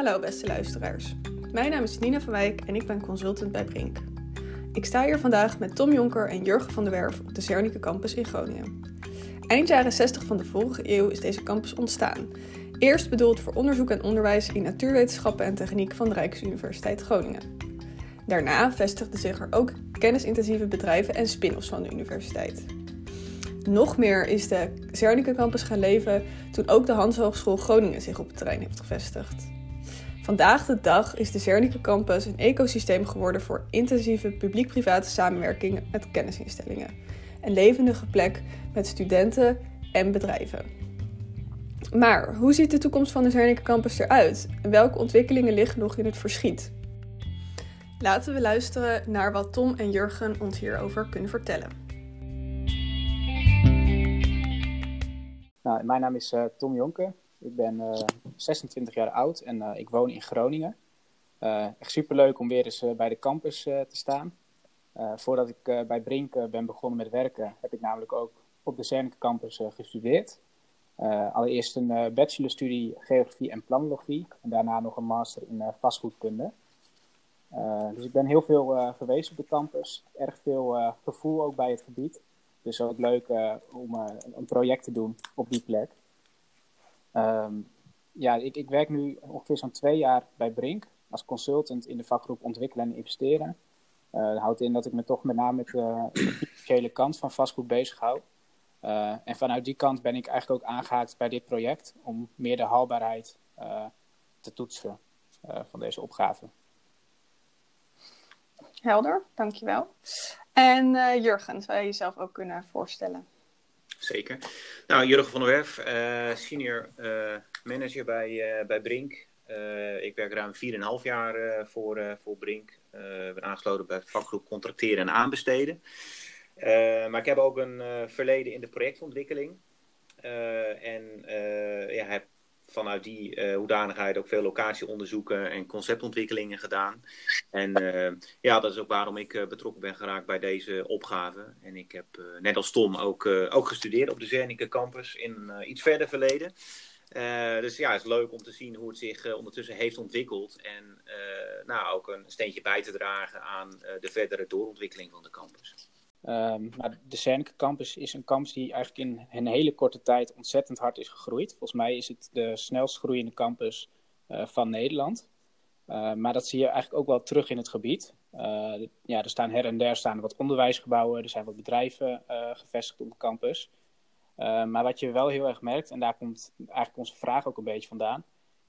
Hallo beste luisteraars. Mijn naam is Nina van Wijk en ik ben consultant bij Brink. Ik sta hier vandaag met Tom Jonker en Jurgen van der Werf op de Zernike campus in Groningen. Eind jaren 60 van de vorige eeuw is deze campus ontstaan. Eerst bedoeld voor onderzoek en onderwijs in natuurwetenschappen en techniek van de Rijksuniversiteit Groningen. Daarna vestigden zich er ook kennisintensieve bedrijven en spin-offs van de universiteit. Nog meer is de Zernike campus gaan leven toen ook de Hans Hogeschool Groningen zich op het terrein heeft gevestigd. Vandaag de dag is de Zernike campus een ecosysteem geworden voor intensieve publiek-private samenwerking met kennisinstellingen. Een levendige plek met studenten en bedrijven. Maar hoe ziet de toekomst van de Zernike campus eruit? En welke ontwikkelingen liggen nog in het verschiet? Laten we luisteren naar wat Tom en Jurgen ons hierover kunnen vertellen. Nou, mijn naam is uh, Tom Jonker. Ik ben uh, eh, 26 jaar oud en uh, ik woon in Groningen. echt superleuk om weer eens bij de campus te staan. voordat ik bij Brink ben begonnen met werken, heb ik namelijk ook op de Zernike campus gestudeerd. allereerst een bachelorstudie geografie en planologie en daarna nog een master in vastgoedkunde. dus ik ben heel veel geweest op de campus. Erg veel gevoel ook bij het gebied. Dus ook leuk uh, om uh, een project te doen op die plek. Um, ja, ik, ik werk nu ongeveer zo'n twee jaar bij Brink als consultant in de vakgroep ontwikkelen en investeren. Uh, dat houdt in dat ik me toch met name met de financiële kant van vastgoed bezighoud. en vanuit die kant ben ik eigenlijk ook aangehaakt bij dit project om meer de haalbaarheid te toetsen van deze opgave. Helder, dankjewel. En uh, Jurgen, zou je jezelf ook kunnen voorstellen? Zeker. Nou, Jurgen van der Werf, uh, senior uh, manager bij, bij Brink. ik werk ruim 4,5 jaar voor, voor Brink. Ik ben aangesloten bij het vakgroep contracteren en aanbesteden. maar ik heb ook een verleden in de projectontwikkeling. en ja, heb vanuit die uh, hoedanigheid ook veel locatieonderzoeken en conceptontwikkelingen gedaan. En uh, ja, dat is ook waarom ik uh, betrokken ben geraakt bij deze opgave. En ik heb net als Tom ook, ook gestudeerd op de Zernike campus in iets verder verleden. dus ja, het is leuk om te zien hoe het zich ondertussen heeft ontwikkeld. En nou, ook een steentje bij te dragen aan de verdere doorontwikkeling van de campus. Um, de Zernike campus is een campus die eigenlijk in een hele korte tijd ontzettend hard is gegroeid. Volgens mij is het de snelst groeiende campus uh, van Nederland. Uh, maar dat zie je eigenlijk ook wel terug in het gebied. Uh, ja, er staan her en der staan wat onderwijsgebouwen, er zijn wat bedrijven gevestigd op de campus. maar wat je wel heel erg merkt, en daar komt eigenlijk onze vraag ook een beetje vandaan,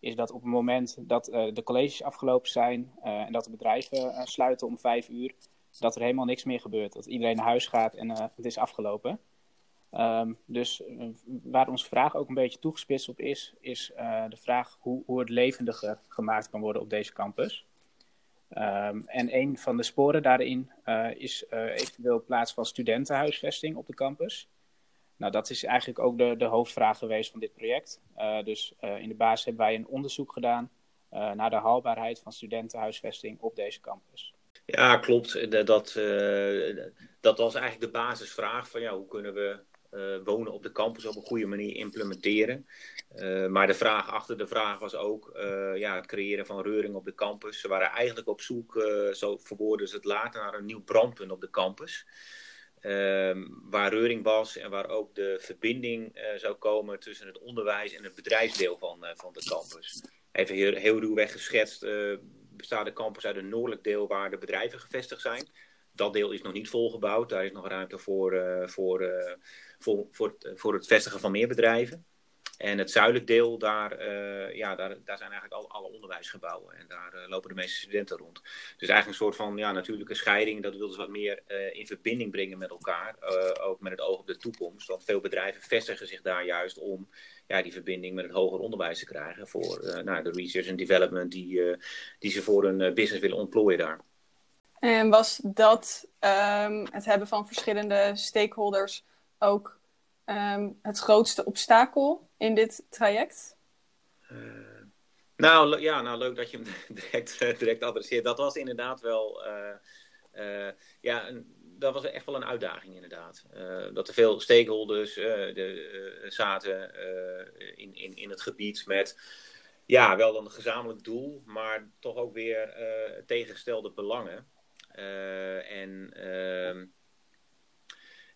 is dat op het moment dat de colleges afgelopen zijn en dat de bedrijven sluiten om vijf uur, dat er helemaal niks meer gebeurt. Dat iedereen naar huis gaat en uh, het is afgelopen. Um, dus uh, waar onze vraag ook een beetje toegespitst op is, is uh, de vraag hoe, hoe het levendiger gemaakt kan worden op deze campus. Um, en een van de sporen daarin is eventueel plaats van studentenhuisvesting op de campus. Nou, dat is eigenlijk ook de, de hoofdvraag geweest van dit project. dus in de basis hebben wij een onderzoek gedaan naar de haalbaarheid van studentenhuisvesting op deze campus. Ja, klopt. Dat, uh, dat was eigenlijk de basisvraag van ja, hoe kunnen we uh, wonen op de campus op een goede manier implementeren. Maar de vraag achter de vraag was ook ja, het creëren van reuring op de campus. Ze waren eigenlijk op zoek, zo verwoorden ze het later, naar een nieuw brandpunt op de campus. Ehm, waar reuring was en waar ook de verbinding zou komen tussen het onderwijs en het bedrijfsdeel van, van de campus. Even heel, heel ruwweg geschetst bestaat de campus uit een noordelijk deel waar de bedrijven gevestigd zijn. Dat deel is nog niet volgebouwd. Daar is nog ruimte voor, uh, voor, uh, voor, voor, voor het vestigen van meer bedrijven. En het zuidelijk deel, daar, uh, ja, daar, daar zijn eigenlijk al, alle onderwijsgebouwen. En daar uh, lopen de meeste studenten rond. Dus eigenlijk een soort van ja, natuurlijke scheiding. Dat wil ze wat meer uh, in verbinding brengen met elkaar. ook met het oog op de toekomst. Want veel bedrijven vestigen zich daar juist om ja, die verbinding met het hoger onderwijs te krijgen. Voor nou, de research en development die, die ze voor hun business willen ontplooien daar. En was dat um, het hebben van verschillende stakeholders ook um, het grootste obstakel in dit traject? Uh, nou, ja, nou, leuk dat je hem direct, direct adresseert. Dat was inderdaad wel. Uh, uh, ja, dat was echt wel een uitdaging, inderdaad. dat er veel stakeholders de, zaten in, in, in het gebied met ja, wel een gezamenlijk doel, maar toch ook weer tegengestelde belangen. en ehm,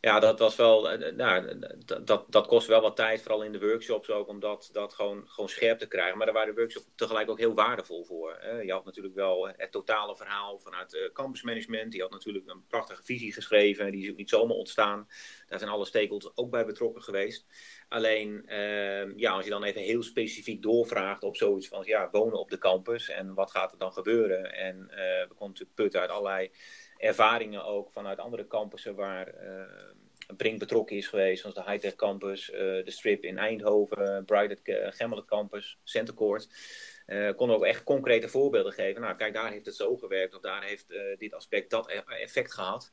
ja, dat was wel, eh, nou, dat, dat kost wel wat tijd, vooral in de workshops ook, om dat, dat gewoon, gewoon scherp te krijgen. Maar daar waren de workshops tegelijk ook heel waardevol voor. Je had natuurlijk wel het totale verhaal vanuit campusmanagement. Die had natuurlijk een prachtige visie geschreven, die is ook niet zomaar ontstaan. Daar zijn alle stakeholders ook bij betrokken geweest. Alleen, uh, ja, als je dan even heel specifiek doorvraagt op zoiets van, ja, wonen op de campus en wat gaat er dan gebeuren? En we konden natuurlijk putten uit allerlei ervaringen ook vanuit andere campussen waar uh, Brink betrokken is geweest, zoals de Hightech Campus, uh, de Strip in Eindhoven, Brighted uh, Gemmelen Campus, Centercourt. Uh, konden ook echt concrete voorbeelden geven. Nou, kijk, daar heeft het zo gewerkt, of daar heeft dit aspect dat e-, effect gehad.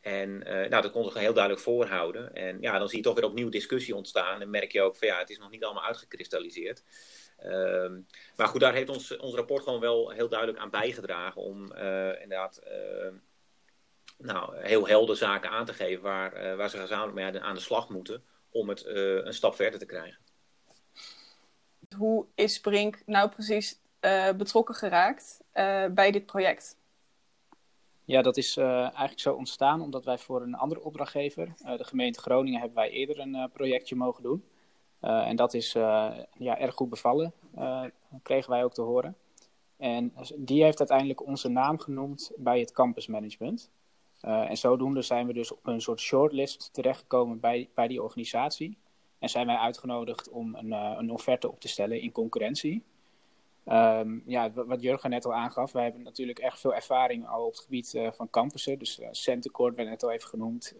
En nou, dat konden ze heel duidelijk voorhouden. En ja, dan zie je toch weer opnieuw discussie ontstaan. En merk je ook van ja, het is nog niet allemaal uitgekristalliseerd. Ehm, maar goed, daar heeft ons, ons rapport gewoon wel heel duidelijk aan bijgedragen om uh, inderdaad uh, nou, heel helder zaken aan te geven waar, uh, waar ze gezamenlijk mee aan de slag moeten om het een stap verder te krijgen. Hoe is Brink nou precies betrokken geraakt bij dit project? Ja, dat is eigenlijk zo ontstaan omdat wij voor een andere opdrachtgever, de gemeente Groningen, hebben wij eerder een projectje mogen doen. Uh, en dat is uh, ja, erg goed bevallen, uh, kregen wij ook te horen. En die heeft uiteindelijk onze naam genoemd bij het campusmanagement. en zodoende zijn we dus op een soort shortlist terechtgekomen bij, bij die organisatie. En zijn wij uitgenodigd om een, een offerte op te stellen in concurrentie. Um, ja, wat Jurgen net al aangaf, wij hebben natuurlijk echt veel ervaring al op het gebied van campussen. Dus uh, Centercourt werd net al even genoemd,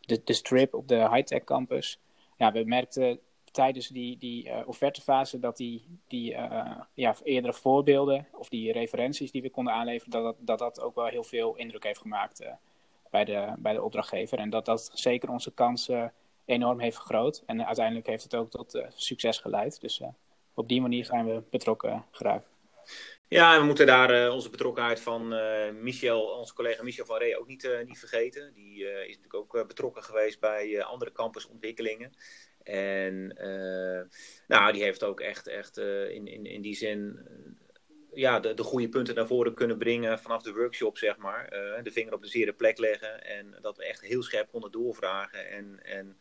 de, de strip op de high-tech campus. Ja, we merkten tijdens die, die uh, offertefase dat die, die uh, ja, eerdere voorbeelden of die referenties die we konden aanleveren, dat dat, dat, dat ook wel heel veel indruk heeft gemaakt uh, bij, de, bij de opdrachtgever. En dat dat zeker onze kansen enorm heeft vergroot. En uiteindelijk heeft het ook tot succes geleid. Dus op die manier zijn we betrokken geraakt. Ja, we moeten daar onze betrokkenheid van Michel, onze collega Michel van Ree ook niet, niet vergeten. Die is natuurlijk ook betrokken geweest bij andere campusontwikkelingen. En uh, nou, die heeft ook echt, echt uh, in, in, in die zin uh, ja, de, de goede punten naar voren kunnen brengen vanaf de workshop, zeg maar. de vinger op de zere plek leggen en dat we echt heel scherp konden doorvragen. En, en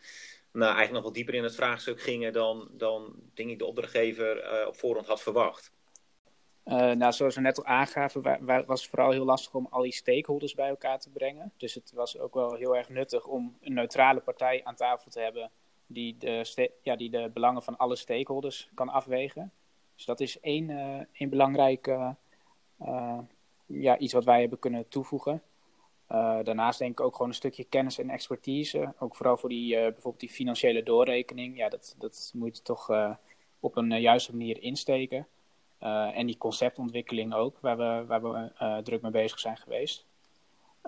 nou, eigenlijk nog wat dieper in het vraagstuk gingen dan, dan denk ik de opdrachtgever op voorhand had verwacht. nou, zoals we net al aangaven, was het vooral heel lastig om al die stakeholders bij elkaar te brengen. Dus het was ook wel heel erg nuttig om een neutrale partij aan tafel te hebben die de, ja, die de belangen van alle stakeholders kan afwegen. Dus dat is één, uh, één belangrijk uh, ja, iets wat wij hebben kunnen toevoegen. Daarnaast denk ik ook gewoon een stukje kennis en expertise. Ook vooral voor die, bijvoorbeeld die financiële doorrekening. Ja, dat, dat moet je toch op een juiste manier insteken. en die conceptontwikkeling ook, waar we, waar we druk mee bezig zijn geweest.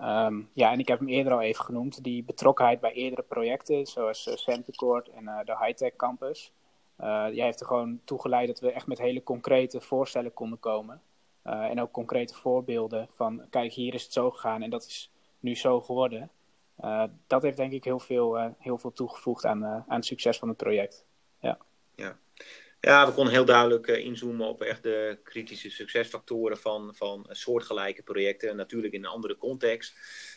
Um, ja, en ik heb hem eerder al even genoemd, die betrokkenheid bij eerdere projecten, zoals uh, Centercourt en uh, de Hightech Campus. Uh, die heeft er gewoon toegeleid dat we echt met hele concrete voorstellen konden komen. en ook concrete voorbeelden van, kijk, hier is het zo gegaan en dat is nu zo geworden. dat heeft denk ik heel veel, heel veel toegevoegd aan, aan het succes van het project. Ja. ja. Ja, we konden heel duidelijk uh, inzoomen op echt de kritische succesfactoren van, van soortgelijke projecten. Natuurlijk in een andere context.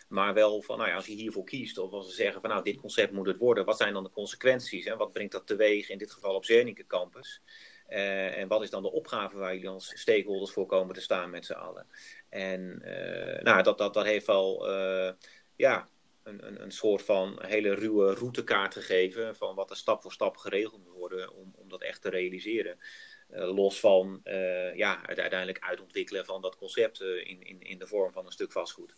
Maar wel van, nou ja, als je hiervoor kiest, of als ze zeggen van nou, dit concept moet het worden, wat zijn dan de consequenties? En wat brengt dat teweeg in dit geval op Zernike Campus? Uh, en wat is dan de opgave waar jullie als stakeholders voor komen te staan met z'n allen? En uh, nou, dat, dat, dat heeft wel, ja, een, een, een soort van hele ruwe routekaart gegeven van wat er stap voor stap geregeld moet worden om, om dat echt te realiseren. Uh, los van uh, ja, het uiteindelijk uitontwikkelen van dat concept uh, in, in, in de vorm van een stuk vastgoed.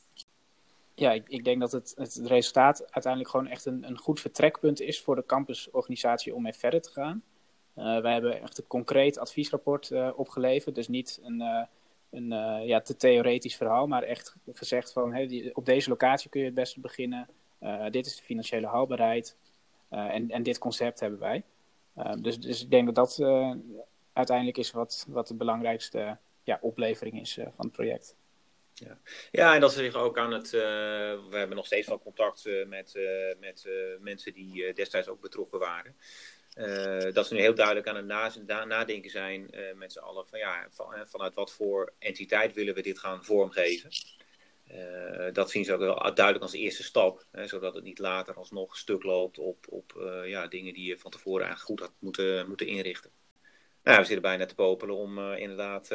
Ja, ik, ik denk dat het, het resultaat uiteindelijk gewoon echt een, een goed vertrekpunt is voor de campusorganisatie om mee verder te gaan. wij hebben echt een concreet adviesrapport opgeleverd, dus niet een een ja, te theoretisch verhaal, maar echt gezegd van hey, op deze locatie kun je het beste beginnen. Dit is de financiële haalbaarheid en, en dit concept hebben wij. Dus, dus ik denk dat dat uiteindelijk is wat, wat de belangrijkste ja, oplevering is van het project. Ja. ja, en dat ze zich ook aan het. we hebben nog steeds wel contact met, met mensen die destijds ook betrokken waren. dat ze nu heel duidelijk aan het nadenken zijn met z'n allen van ja, van, vanuit wat voor entiteit willen we dit gaan vormgeven. Dat zien ze ook wel duidelijk als eerste stap, hè, zodat het niet later alsnog stuk loopt op, op ja, dingen die je van tevoren eigenlijk goed had moeten, moeten inrichten. Nou, we zitten bijna te popelen om inderdaad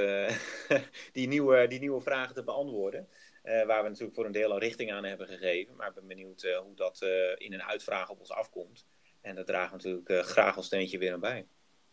die, nieuwe, die nieuwe vragen te beantwoorden. Waar we natuurlijk voor een deel al richting aan hebben gegeven. Maar ik ben benieuwd hoe dat in een uitvraag op ons afkomt. En daar dragen we natuurlijk graag ons steentje weer aan bij.